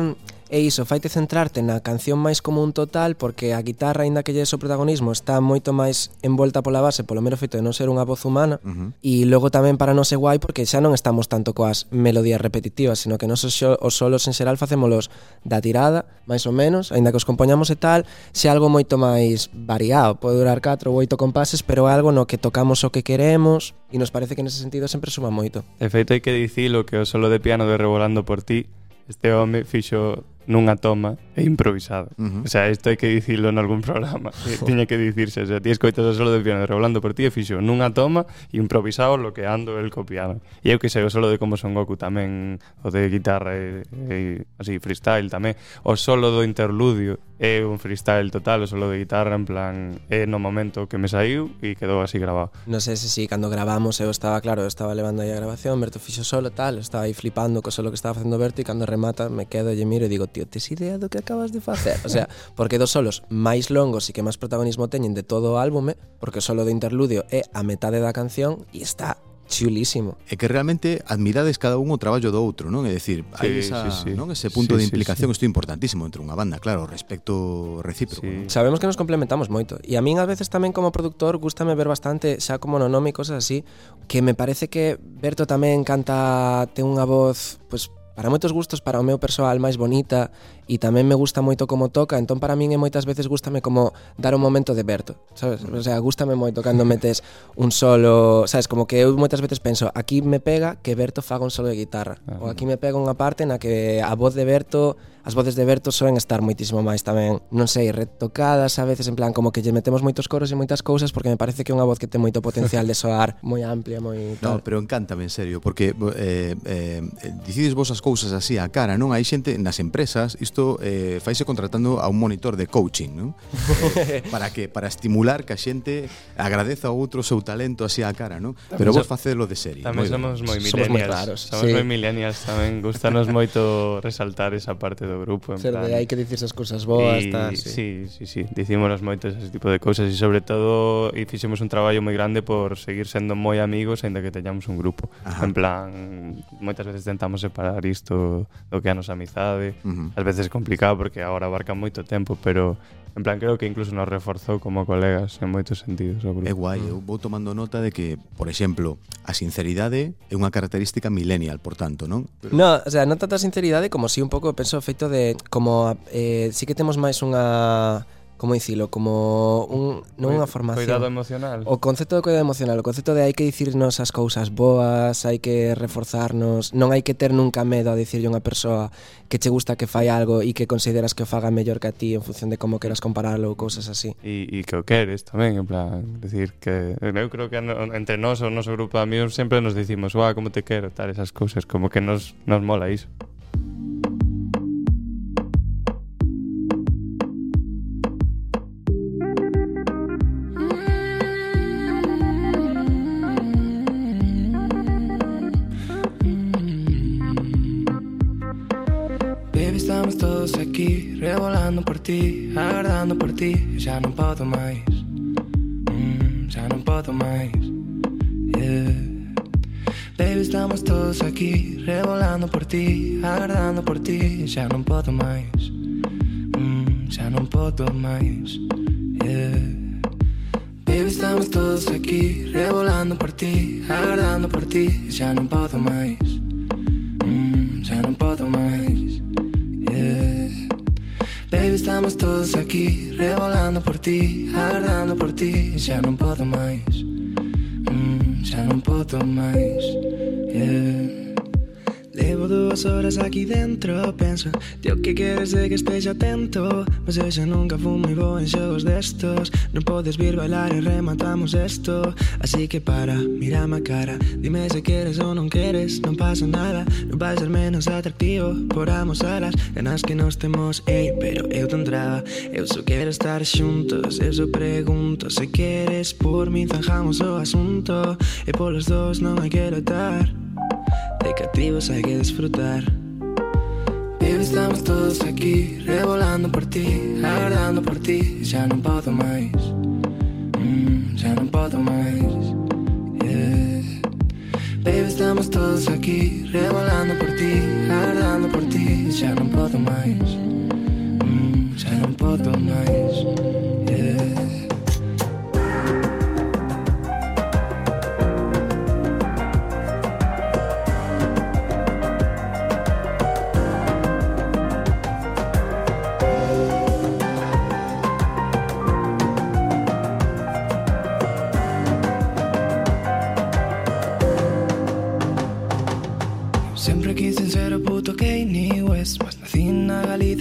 E iso faite centrarte na canción máis común total porque a guitarra, aínda que lle o protagonismo, está moito máis envolta pola base polo mero feito de non ser unha voz humana uh -huh. e logo tamén para non ser guai porque xa non estamos tanto coas melodías repetitivas, sino que nos xo, os solos en xeral facémolos da tirada, máis ou menos, aínda que os compoñamos e tal, xa algo moito máis variado, pode durar 4 ou 8 compases, pero é algo no que tocamos o que queremos e nos parece que nese sentido sempre suma moito. De feito hai que dicilo que o solo de piano de Revolando por ti Este home fixo nunha toma e improvisado. Uh -huh. O sea, isto hai que dicirlo en algún programa. Joder. Tiña que dicirse, o sea, ti escoitas o solo de piano revolando por ti e fixo nunha toma improvisado lo que ando el copiaba. E eu que sei o solo de como son Goku tamén, o de guitarra e, e así freestyle tamén, o solo do interludio É un freestyle total, o solo de guitarra, en plan, é no momento que me saiu e quedou así grabado. Non sei sé, se si, cando gravamos eu estaba, claro, eu estaba levando aí a grabación, Berto fixo solo tal, estaba aí flipando co solo que estaba facendo Berto e cando remata me quedo e miro e digo, tío, tes idea do que acabas de facer? O sea, porque dos solos máis longos e que máis protagonismo teñen de todo o álbume, porque o solo do interludio é a metade da canción e está chulísimo. E que realmente admirades cada un o traballo do outro, non? É dicir, sí, hai esa, sí, sí. non? ese punto sí, de implicación sí, sí. isto é importantísimo entre unha banda, claro, respecto recíproco. Sí. ¿no? Sabemos que nos complementamos moito e a min a veces tamén como productor gustame ver bastante, xa como no nome e cosas así, que me parece que Berto tamén canta, ten unha voz, pois pues, para moitos gustos, para o meu persoal máis bonita e tamén me gusta moito como toca, entón para min e moitas veces gustame como dar un momento de Berto, sabes? O sea, gustame moito cando metes un solo, sabes, como que eu moitas veces penso, aquí me pega que Berto faga un solo de guitarra, ah, ou aquí me pega unha parte na que a voz de Berto as voces de Berto soen estar moitísimo máis tamén, non sei, retocadas a veces en plan como que lle metemos moitos coros e moitas cousas porque me parece que é unha voz que ten moito potencial de soar moi amplia, moi tal. No, pero encántame en serio, porque eh, eh, dicides vos as cousas así a cara, non? Hai xente nas empresas, isto eh, faise contratando a un monitor de coaching, non? Eh, para que para estimular que a xente agradeza a outro o seu talento así a cara, non? Pero vos facedelo de serie. Tamén somos moi millennials. Somos moi raros. Somos sí. moi millennials tamén, gustanos moito resaltar esa parte do do grupo. En Ser plan... hai que dicir esas cousas boas, y, tal, sí. Sí, sí, sí, dicímonos moito ese tipo de cousas e sobre todo e fixemos un traballo moi grande por seguir sendo moi amigos aínda que teñamos un grupo. Ajá. En plan, moitas veces tentamos separar isto do que a nosa amizade, uh -huh. ás veces é complicado porque agora abarca moito tempo, pero En plan, creo que incluso nos reforzou como colegas en moitos sentidos. O grupo. É guai, eu vou tomando nota de que, por exemplo, a sinceridade é unha característica millennial, por tanto, non? Pero... No, o sea, non tanta sinceridade como si un pouco penso o feito de como eh, sí que temos máis unha como dicilo, como un, non unha formación. Cuidado emocional. O concepto de cuidado emocional, o concepto de hai que dicirnos as cousas boas, hai que reforzarnos, non hai que ter nunca medo a dicirlle a unha persoa que che gusta que fai algo e que consideras que o faga mellor que a ti en función de como queras compararlo ou cousas así. E, e que o queres tamén, en plan, decir que eu creo que entre nós o noso grupo de amigos sempre nos dicimos, "Uah, como te quero", tal esas cousas, como que nos nos mola iso. Todos aquí, revolando por ti, aguardando por ti. Já não podo mais, Mm, já não podo mais. Yeah. Baby, estamos todos aquí, revolando por ti, aguardando por ti. Já não podo mais, já não podo mais. Yeah. Baby, estamos todos aquí, revolando por ti, aguardando por ti. Já não podo mais. Mm, já não podo mais. Baby, estamos todos aquí, revolando por ti, agardando por ti. Já não podo mais, mm, já não podo mais. Yeah. Levo dúas horas aquí dentro, penso tío, que queres de que estexa atento? Mas eu xa nunca fui moi bo en xogos destos Non podes vir bailar e rematamos esto. Así que para, mirame a cara. Dime se queres ou non queres, non pasa nada. Non vais ser menos atractivo por amos alas. Ganas que nos temos, ei, pero eu te entraba. Eu só quero estar xuntos, eu só pregunto. Se queres por mi, zanjamos o asunto. E polos dos non hai que lotar de cativos hay que disfrutar. Baby, estamos todos aquí, revolando por ti, aguardando por ti. Ya no puedo más, Mm, ya no puedo más. Baby, estamos todos aquí, revolando por ti, aguardando por ti. Ya no puedo más, Mm, ya no puedo más.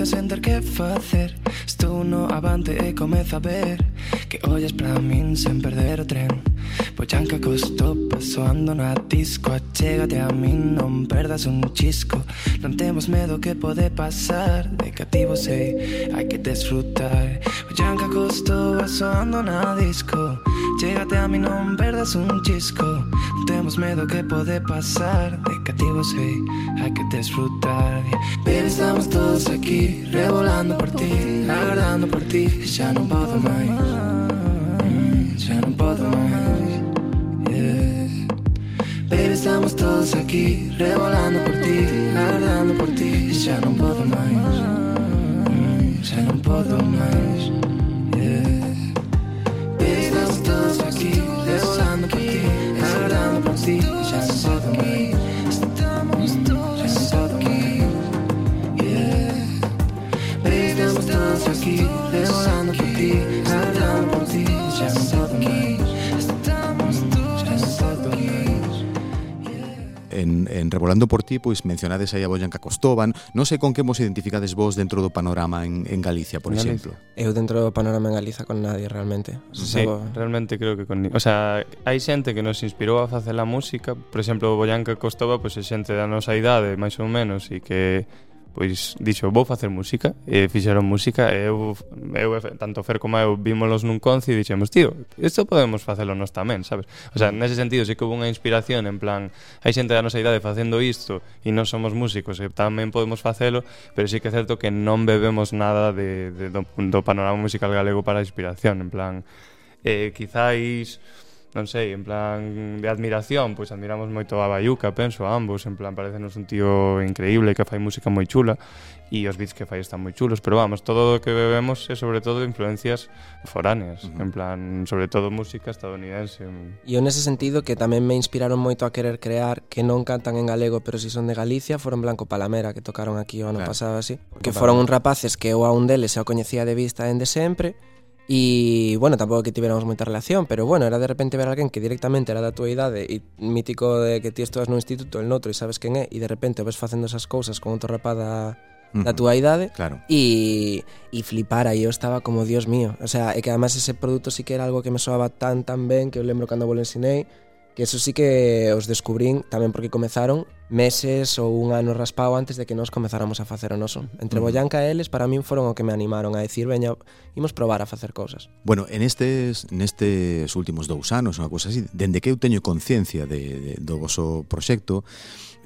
senza sentire che facer. Stuno avante eh, e comeza a ver Que hoy es para min sen perder o tren. Pues pois anche costò passo ando na disco Achégate a min, non perdas un chisco. Non temos medo que pode pasar De cativo sei, hai que eh, desfrutar Pois pues anche costò passo ando na disco Chégate a min, non perdas un chisco. Temos medo que pode pasar De cativo sei, hai que desfrutar Baby, estamos todos aquí Revolando por ti, aguardando por ti. Xa non podo máis Mm, Xa non podo máis yeah. todos aquí, revolando por ti, aguardando por ti. Xa non podo máis, mm, xa non podo máis. aqui, revolando por ti, andando por ti, já não podo en, en Revolando por ti, pois mencionades aí a Boyanca Costoban, non sei con que vos identificades vos dentro do panorama en, en Galicia, por en exemplo. Eu dentro do panorama en Galiza con nadie realmente. O sea, sí, realmente creo que con O sea, hai xente que nos inspirou a facer a música, por exemplo, Boyanca Costoba, pois pues, é xente da nosa idade, máis ou menos, e que pois dixo, vou facer música e fixeron música e eu, eu tanto Fer como eu vímolos nun conci e dixemos, tío, isto podemos facelo nos tamén, sabes? O sea, nese sentido sí que houve unha inspiración en plan, hai xente da nosa idade facendo isto e non somos músicos e tamén podemos facelo, pero sí que é certo que non bebemos nada de, de do, do panorama musical galego para inspiración, en plan, eh, quizáis non sei, en plan de admiración, pois admiramos moito a Bayuca, penso, a ambos, en plan parecenos un tío increíble que fai música moi chula e os beats que fai están moi chulos, pero vamos, todo o que bebemos é sobre todo influencias foráneas, uh -huh. en plan, sobre todo música estadounidense. E en ese sentido que tamén me inspiraron moito a querer crear que non cantan en galego, pero si son de Galicia, foron Blanco Palamera que tocaron aquí o ano claro. pasado así, que foron uns rapaces que eu a un deles xa o coñecía de vista dende sempre, E, bueno, tampouco que tiveramos moita relación, pero, bueno, era de repente ver a alguén que directamente era da tua idade e mítico de que ti estudas no instituto, el noutro, e sabes quen é, e de repente o ves facendo esas cousas con outro rapaz da, da túa idade claro. e, e flipara e eu estaba como Dios mío o sea, e que además ese produto sí que era algo que me soaba tan tan ben que eu lembro cando volensinei que eso sí que os descubrín tamén porque comezaron meses ou un ano raspado antes de que nós comezáramos a facer o noso. Entre uh. Boyanca e eles para min foron o que me animaron a decir, veña, imos probar a facer cousas. Bueno, en estes nestes últimos dous anos, unha cousa así, dende que eu teño conciencia de, de, do voso proxecto,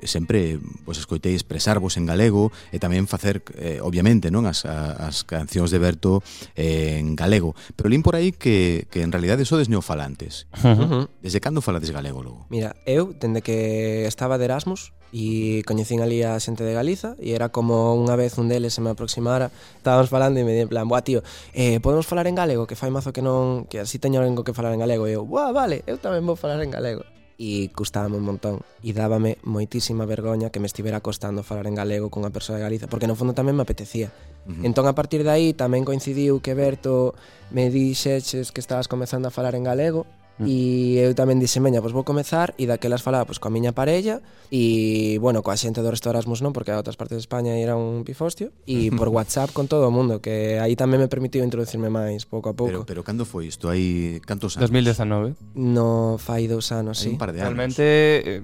sempre pois, escoitei expresarvos en galego e tamén facer, eh, obviamente, non as, as cancións de Berto eh, en galego. Pero lín por aí que, que en realidade sodes neofalantes. Uh -huh. Desde cando falades galego logo? Mira, eu, dende que estaba de Erasmus, e coñecín ali a xente de Galiza e era como unha vez un deles se me aproximara estábamos falando e me di en plan, buah tío eh, podemos falar en galego que fai mazo que non que así teño algo que falar en galego e eu, buah vale, eu tamén vou falar en galego e custábame un montón e dábame moitísima vergoña que me estivera costando falar en galego con unha persoa de Galiza porque no fondo tamén me apetecía uh -huh. entón a partir de aí tamén coincidiu que Berto me dixeches que estabas comezando a falar en galego E mm. eu tamén dixen, meña, pois vou comezar e daquelas falaba pois, coa miña parella e, bueno, coa xente do resto Erasmus non, porque a outras partes de España era un pifostio e por WhatsApp con todo o mundo, que aí tamén me permitiu introducirme máis, pouco a pouco. Pero, pero cando foi isto? Hai cantos anos? 2019? No, fai dous anos, sí. Hai un par de anos. Realmente, eh,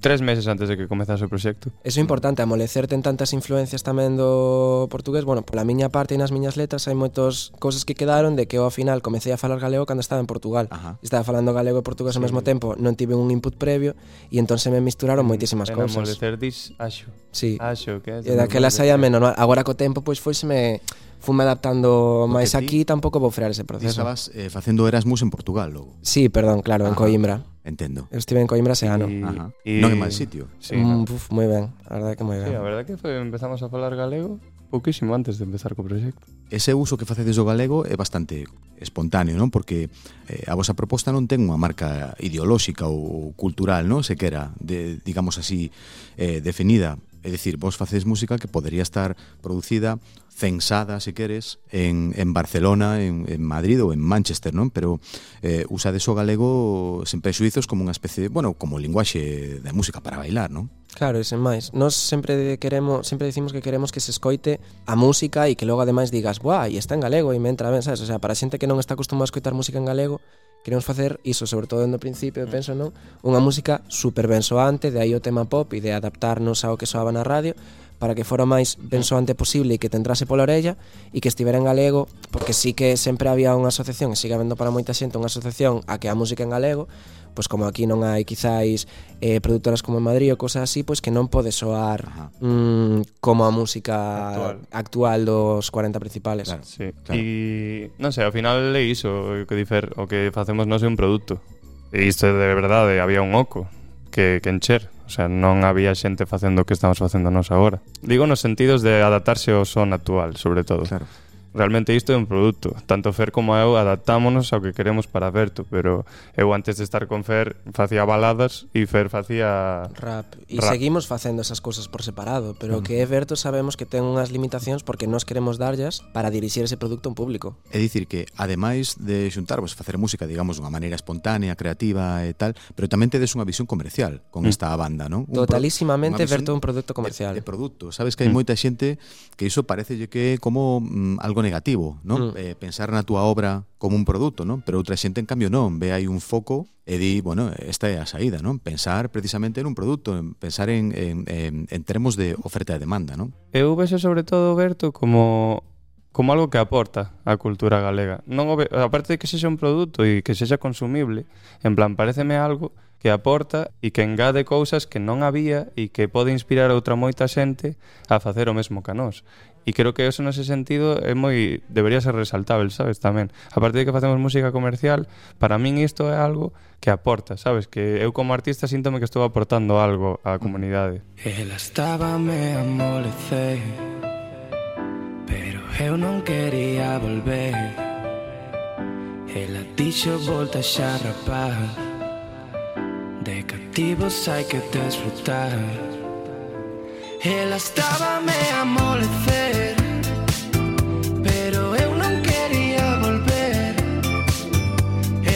tres meses antes de que comezase o proxecto. Eso é importante, amolecerte en tantas influencias tamén do portugués. Bueno, pola miña parte e nas miñas letras hai moitas cousas que quedaron de que eu ao final comecei a falar galego cando estaba en Portugal. Ajá. Estaba falando galego e portugués sí. ao mesmo tempo, non tive un input previo e entón se me misturaron mm, moitísimas en, cousas. Amolecer dis, axo. Sí. Axo, que é. E daquela saía menos. Agora co tempo, pois foiseme fume adaptando máis aquí, tampouco vou frear ese proceso. Estabas eh, facendo Erasmus en Portugal, logo. Sí, perdón, claro, Ajá. en Coimbra. Entendo. Eu estive en Coimbra ese ano. Y... Y... Non é mal sitio. Sí, mm, no. uf, moi ben, a verdade que moi ben. Sí, a verdade que foi, empezamos a falar galego pouquísimo antes de empezar co proxecto. Ese uso que facedes do galego é bastante espontáneo, non? Porque eh, a vosa proposta non ten unha marca ideolóxica ou cultural, non? Sequera, de, digamos así, eh, definida. É dicir, vos facedes música que podería estar producida, censada, se queres, en, en Barcelona, en, en Madrid ou en Manchester, non? Pero eh, usades o galego sen prexuizos como unha especie, bueno, como linguaxe da música para bailar, non? Claro, e sen máis. Nos sempre queremos, sempre decimos que queremos que se escoite a música e que logo ademais digas, "Buah, e está en galego e me entra ben", sabes? O sea, para xente que non está acostumada a escoitar música en galego, queremos facer iso, sobre todo no principio, mm. penso non, unha música super bensoante, de aí o tema pop e de adaptarnos ao que soaba na radio, para que fora o máis mm. bensoante posible e que te entrase pola orella e que estivera en galego, porque sí que sempre había unha asociación, e sigue habendo para moita xente unha asociación a que a música en galego, pois como aquí non hai quizáis eh, productoras como en Madrid ou cosas así, pois que non pode soar Ajá. mm, como a música actual, actual dos 40 principales. Claro, sí. claro. E non sei, ao final é iso o que difer, o que facemos non é un produto. E isto de verdade, había un oco que, que encher. O sea, non había xente facendo o que estamos facendo nós agora. Digo nos sentidos de adaptarse ao son actual, sobre todo. Claro. Realmente isto é un produto. Tanto Fer como eu adaptámonos ao que queremos para Berto, pero eu antes de estar con Fer facía baladas e Fer facía rap. E seguimos facendo esas cousas por separado, pero o que é Berto sabemos que ten unhas limitacións porque nós queremos darllas para dirixir ese produto a un público. É dicir que ademais de xuntarvos facer música, digamos, dunha maneira espontánea, creativa e tal, pero tamén tedes unha visión comercial con mm. esta banda, non? Un Totalísimamente Berto é un produto comercial. De, de produto, sabes que hai mm. moita xente que iso parecelle que é como mm, algo negativo, non? Mm. Eh, pensar na túa obra como un produto, non? Pero outra xente, en cambio, non. Ve aí un foco e di, bueno, esta é a saída, non? Pensar precisamente en un produto, pensar en, en, en, en termos de oferta e demanda, non? Eu vexo sobre todo, Berto, como como algo que aporta á cultura galega. Non aparte de que sexa un produto e que sexa consumible, en plan, pareceme algo que aporta e que engade cousas que non había e que pode inspirar a outra moita xente a facer o mesmo que nós. E creo que eso nese sentido é moi debería ser resaltável, sabes, tamén. A partir de que facemos música comercial, para min isto é algo que aporta, sabes, que eu como artista síntome que estou aportando algo á comunidade. Ela estaba me amolecer Pero eu non quería volver Ela dixo volta xa rapaz de cativos hay que disfrutar. Ela estaba me amolecer, pero eu non quería volver.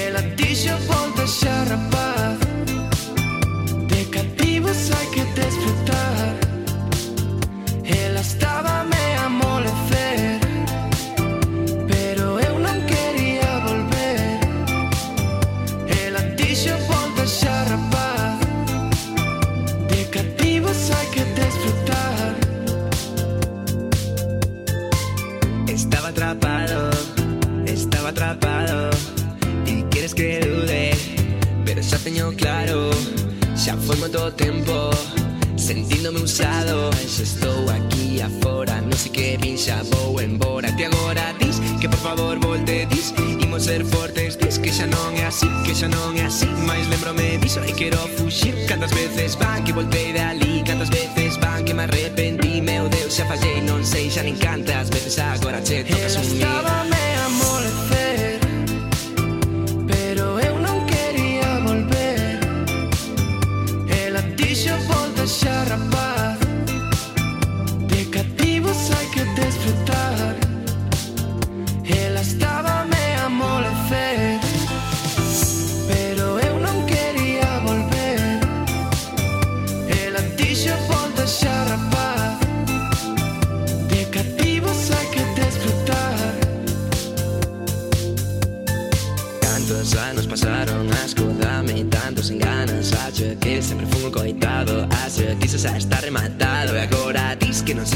Ela dixo volta xa rapaz. foi todo tempo. Sentíndome usado Mas estou aquí afora Non sei que vin xa vou embora Te agora dis que por favor volte dis Imos ser fortes dis que xa non é así Que xa non é así. Mais lembrome diso e quero fuxir Cantas veces van que voltei de ali Cantas veces van que me arrepentí. Meu Deus xa fallei non sei xa nin cantas veces Agora che tocas un mí Estaba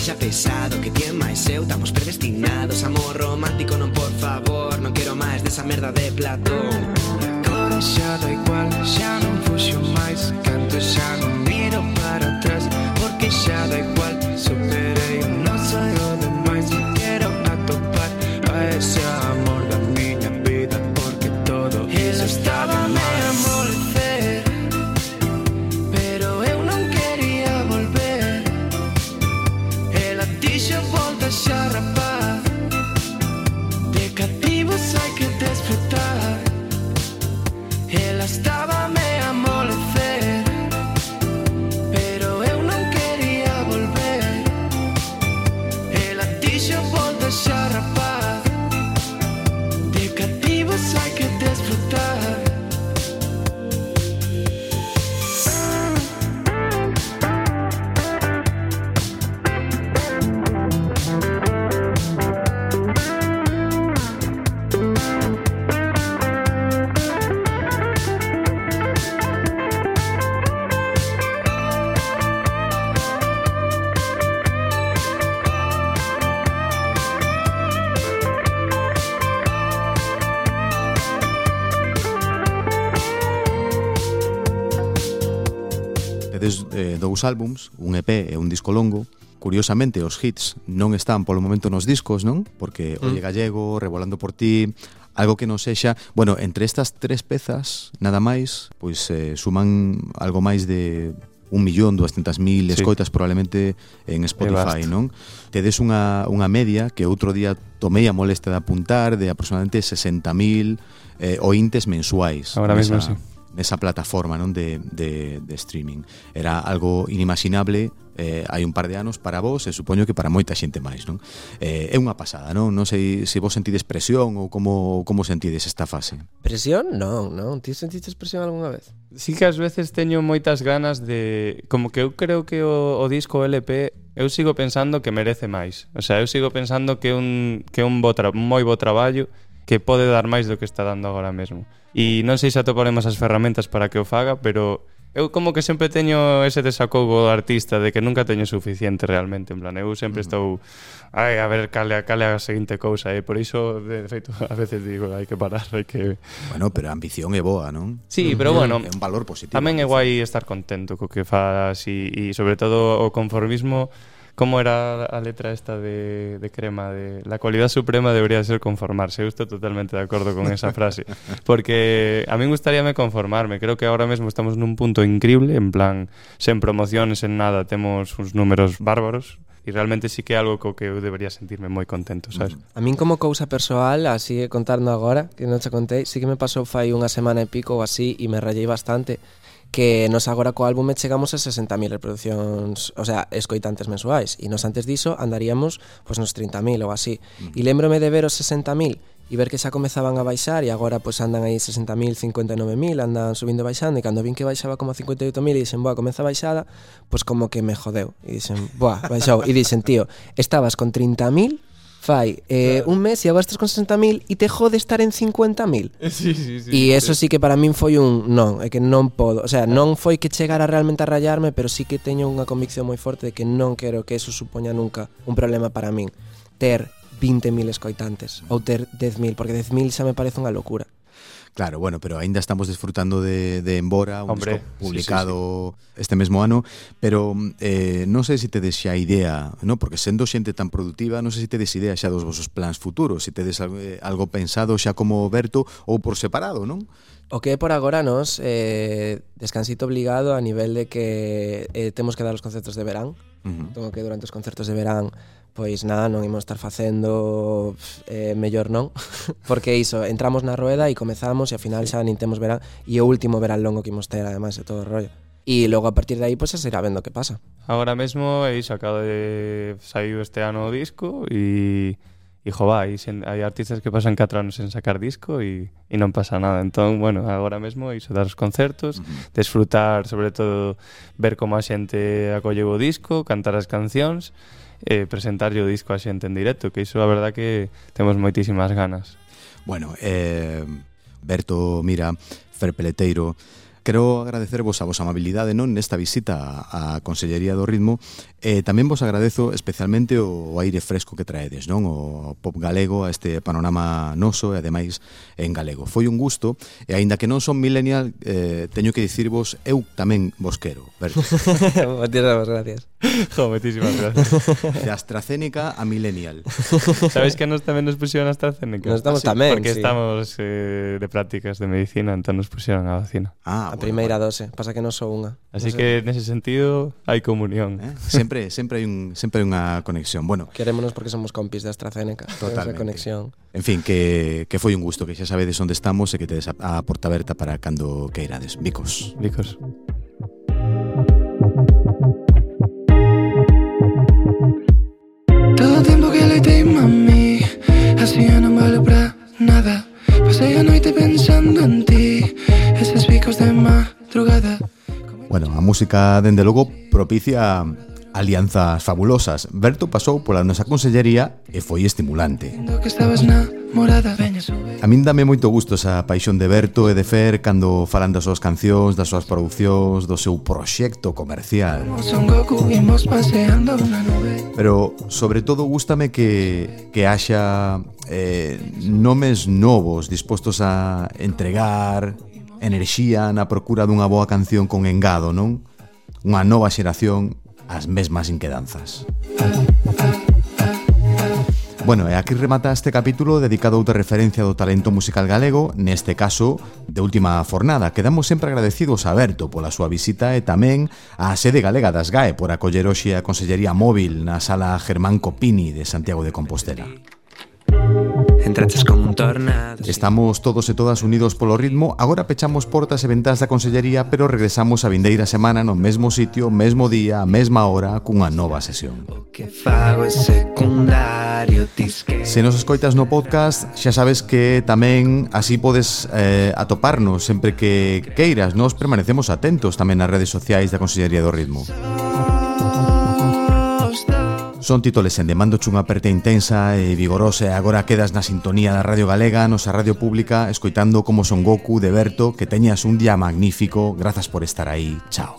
xa pesado que tiene máis eu Estamos predestinados, amor romántico Non, por favor, non quero máis desa merda de Platón. dous álbums, un EP e un disco longo, curiosamente os hits non están polo momento nos discos, non? Porque mm. Olle Gallego, Revolando por ti, algo que non sexa, bueno, entre estas tres pezas nada máis, pois eh, suman algo máis de un millón, 200.000 escoitas sí. probablemente en Spotify, non? Tedes unha, unha media que outro día tomei a molestia de apuntar de aproximadamente 60.000 eh, ointes mensuais. Ahora mesmo, sí nesa plataforma non de, de, de streaming. Era algo inimaginable eh, hai un par de anos para vos e supoño que para moita xente máis, non? Eh, é unha pasada, non? Non sei se vos sentides presión ou como como sentides esta fase. Presión? Non, non. Ti sentiste presión algunha vez? Sí que ás veces teño moitas ganas de... Como que eu creo que o, o disco LP eu sigo pensando que merece máis. O sea, eu sigo pensando que un, que un bo tra... moi bo traballo que pode dar máis do que está dando agora mesmo. E non sei se atoparemos as ferramentas para que o faga, pero eu como que sempre teño ese desacougo do artista de que nunca teño suficiente realmente, en plan, eu sempre mm. estou ai, a ver cale, cale a seguinte cousa, e eh? por iso de feito a veces digo, hai que parar, hai que Bueno, pero a ambición é boa, non? Sí, pero bueno, é un valor positivo. Tamén é guai estar contento co que fas e, e sobre todo o conformismo Como era a letra esta de, de crema? De, la cualidad suprema debería ser conformarse. eu estou totalmente de acordo con esa frase. Porque a mí me conformarme. Creo que ahora mesmo estamos nun punto increíble, en plan, sen promociones, en nada, temos uns números bárbaros, e realmente sí que é algo co que eu debería sentirme moi contento, sabes? A min como cousa persoal, así contando agora, que non te contei, sí que me pasou fai unha semana e pico ou así e me rayei bastante que nos agora co álbume chegamos a 60.000 reproduccións, o sea, escoitantes mensuais, e nos antes diso andaríamos pois nos 30.000 ou así. Mm. E lembrome de ver os 60.000 e ver que xa comezaban a baixar e agora pois andan aí 60.000, 59.000, andan subindo e baixando e cando vin que baixaba como a 58.000 e dixen, "Boa, comeza a baixada", pois como que me jodeu. E dixen, "Boa, baixou." e dixen, "Tío, estabas con 30.000 fai eh, claro. un mes e agora estás con 60.000 e te jode estar en 50.000. Sí, sí, sí. E eso sí. sí que para min foi un non, é que non podo, o sea, non foi que chegara realmente a rayarme, pero sí que teño unha convicción moi forte de que non quero que eso supoña nunca un problema para min ter 20.000 escoitantes ou ter 10.000, porque 10.000 xa me parece unha locura. Claro, bueno, pero aínda estamos desfrutando de, de Embora, un Hombre, disco publicado sí, sí, sí. este mesmo ano, pero eh, non sei se tedes xa idea, no? porque sendo xente tan produtiva, non sei se tedes idea xa dos vosos plans futuros, se tedes eh, algo pensado xa como Berto ou por separado, non? O que é por agora nos eh, descansito obligado a nivel de que eh, temos que dar os concertos de verán, uh -huh. tengo que durante os concertos de verán pois nada, non imos estar facendo eh, mellor non, porque iso, entramos na rueda e comezamos e ao final xa nin temos verán e o último verán longo que imos ter ademais de todo o rollo. E logo a partir de aí pois se irá vendo que pasa. Agora mesmo é iso, acaba de saíu este ano o disco e e jova, hai, hai artistas que pasan 4 anos en sacar disco e, e non pasa nada. Entón, bueno, agora mesmo iso dar os concertos, desfrutar, sobre todo ver como a xente acolle o disco, cantar as cancións eh, presentarlle o disco a xente en directo, que iso a verdad que temos moitísimas ganas. Bueno, eh, Berto Mira, Fer Peleteiro, Quero agradecervos a vosa amabilidade non nesta visita á Consellería do Ritmo e tamén vos agradezo especialmente o aire fresco que traedes, non? O pop galego a este panorama noso e ademais en galego. Foi un gusto e aínda que non son millennial, eh, teño que dicirvos eu tamén vos quero. Moitísimas gracias. Jo, moitísimas gracias. De AstraZeneca a Millennial. ¿Sabéis que nos tamén nos pusieron AstraZeneca? Nos estamos ah, sí, tamén, Porque sí. estamos eh, de prácticas de medicina, entón nos pusieron a vacina. Ah, a bueno, primeira bueno. dose, pasa que non sou unha. Así no que sé. nese sentido hai comunión. Eh? Sempre sempre hai un sempre hai unha conexión. Bueno, querémonos porque somos compis de AstraZeneca. Totalmente. Esa conexión. En fin, que, que foi un gusto, que xa sabedes onde estamos e que tedes a, a porta aberta para cando queirades. Vicos. Vicos. aproveitei, mami Así eu non valo pra nada. Pasei a noite pensando en ti Eses picos de madrugada. Bueno, a música, dende logo, propicia alianzas fabulosas. Berto pasou pola nosa consellería e foi estimulante. A min dame moito gusto esa paixón de Berto e de Fer cando falan das súas cancións, das súas producións, do seu proxecto comercial. Pero, sobre todo, gustame que, que haxa eh, nomes novos dispostos a entregar enerxía na procura dunha boa canción con engado, non? Unha nova xeración as mesmas inquedanzas. Bueno, e aquí remata este capítulo dedicado a outra referencia do talento musical galego, neste caso, de última fornada. Quedamos sempre agradecidos a Berto pola súa visita e tamén á sede galega das GAE por acoller hoxe a Consellería Móvil na sala Germán Copini de Santiago de Compostela. Entraches como un tornado Estamos todos e todas unidos polo ritmo. Agora pechamos portas e ventas da Consellería Pero regresamos a vindeira semana no mesmo sitio, mesmo día, mesma hora Cunha nova sesión. O que fago é secundario Se nos escoitas no podcast Xa sabes que tamén así podes eh, atoparnos Sempre que queiras. Nos permanecemos atentos tamén nas redes sociais da Consellería do Ritmo. Música Son títoles en demando chunha aperta intensa e vigorosa e agora quedas na sintonía da Radio Galega, nosa radio pública, escoitando como Son Goku de Berto, que teñas un día magnífico, grazas por estar aí, chao.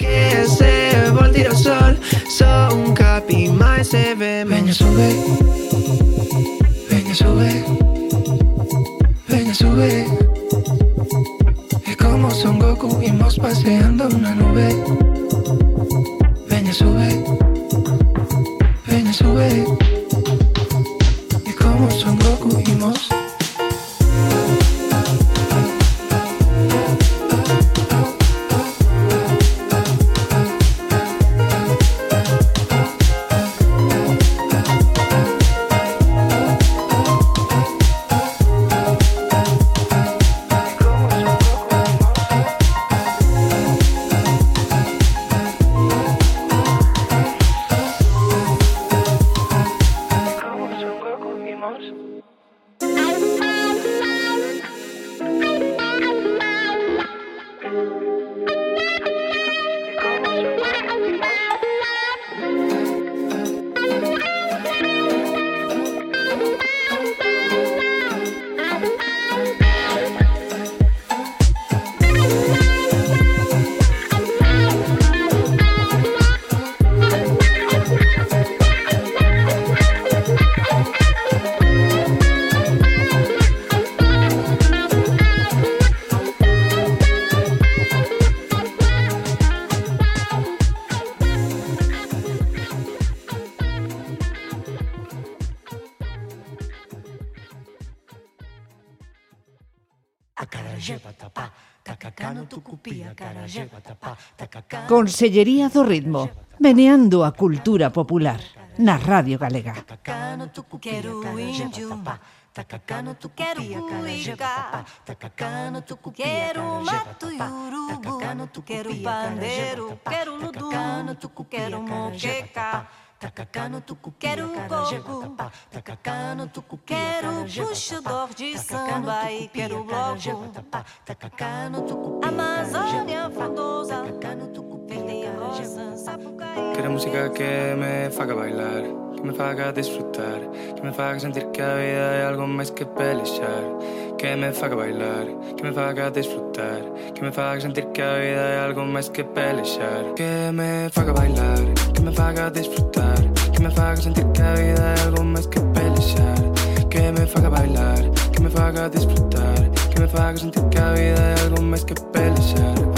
Que se voltir o sol Son un capi máis se ve Veña sube. Veña sube. Veña sube. E como Son Goku imos paseando unha nube. Veña sube. Y como Son Goku y Moss. Consellería do Ritmo, meneando a cultura popular na Radio Galega. Tacacano, tucupia, carajé, Tacacano, tucupia, quero mato e urubu. Tacacano, tucupia, quero pandeiro. Quero ludum, quero moqueca. Tacacá no tucu, quero o Tacacá tucu, quero puxador de samba e quero bloco. Tacacá tucu, Amazônia fundosa. Tacacá tucu, verde rosa, sapucaí. Quero música que me faça bailar. me faga disfrutar Que me faga sentir que a vida é algo máis que pelexar Que me faga bailar, que me faga disfrutar Que me faga sentir que a vida é algo máis que pelexar Que me faga bailar, que me faga disfrutar Que me faga sentir que a vida é algo máis que pelexar Que me faga bailar, que me faga disfrutar Que me faga sentir que a vida é algo máis que pelexar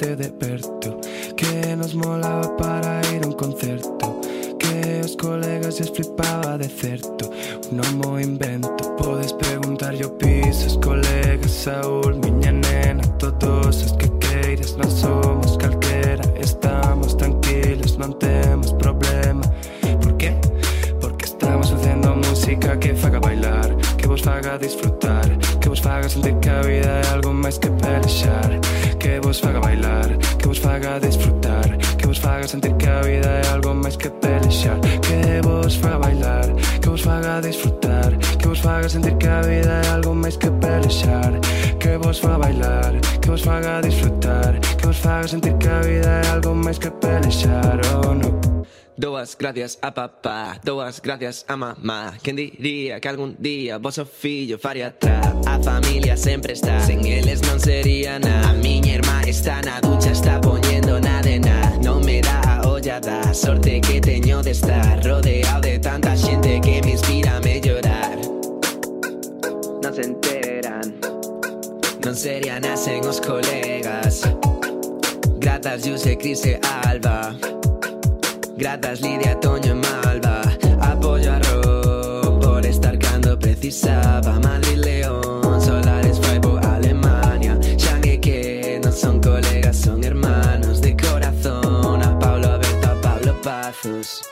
no de Que nos molaba para ir a un concerto Que os colegas lles flipaba de certo Un homo invento. Podes preguntar yo piso colegas Saúl, miña nena Todos os que queiras Non somos calquera Estamos tranquilos, non temos problema. Por qué? Porque estamos facendo música que faga bailar vos faga disfrutar Que vos faga sentir que a vida é algo máis que pelexar Que vos faga bailar Que vos faga disfrutar Que vos faga sentir que a vida é algo máis que pelexar Que vos faga bailar Que vos faga disfrutar Que vos faga sentir que a vida é algo máis que pelexar Que vos faga bailar Que vos faga disfrutar Que vos faga sentir que a vida é algo máis que pelexar Oh no Doas gracias a papá, doas gracias a mamá. ¿Quién diría que algún día vos o fillo faria atrás? A familia siempre está, sen eles non sería nada. A miña irmá está na ducha, está poniendo nada de nada. No me da a ollada, sorte que teño de estar rodeado de tanta gente que me inspira a mellorar. Non se enteran, non serían as en os colegas. Gratas, Yuse, Crise, Alba. Gratas, Lidia, Toño, Malva. Apoyo a Rob por estar cuando precisaba. Madrid, León, Solares, Freiburg, Alemania. Shang que no son colegas, son hermanos de corazón. A Pablo Aberto, a Pablo Pazos.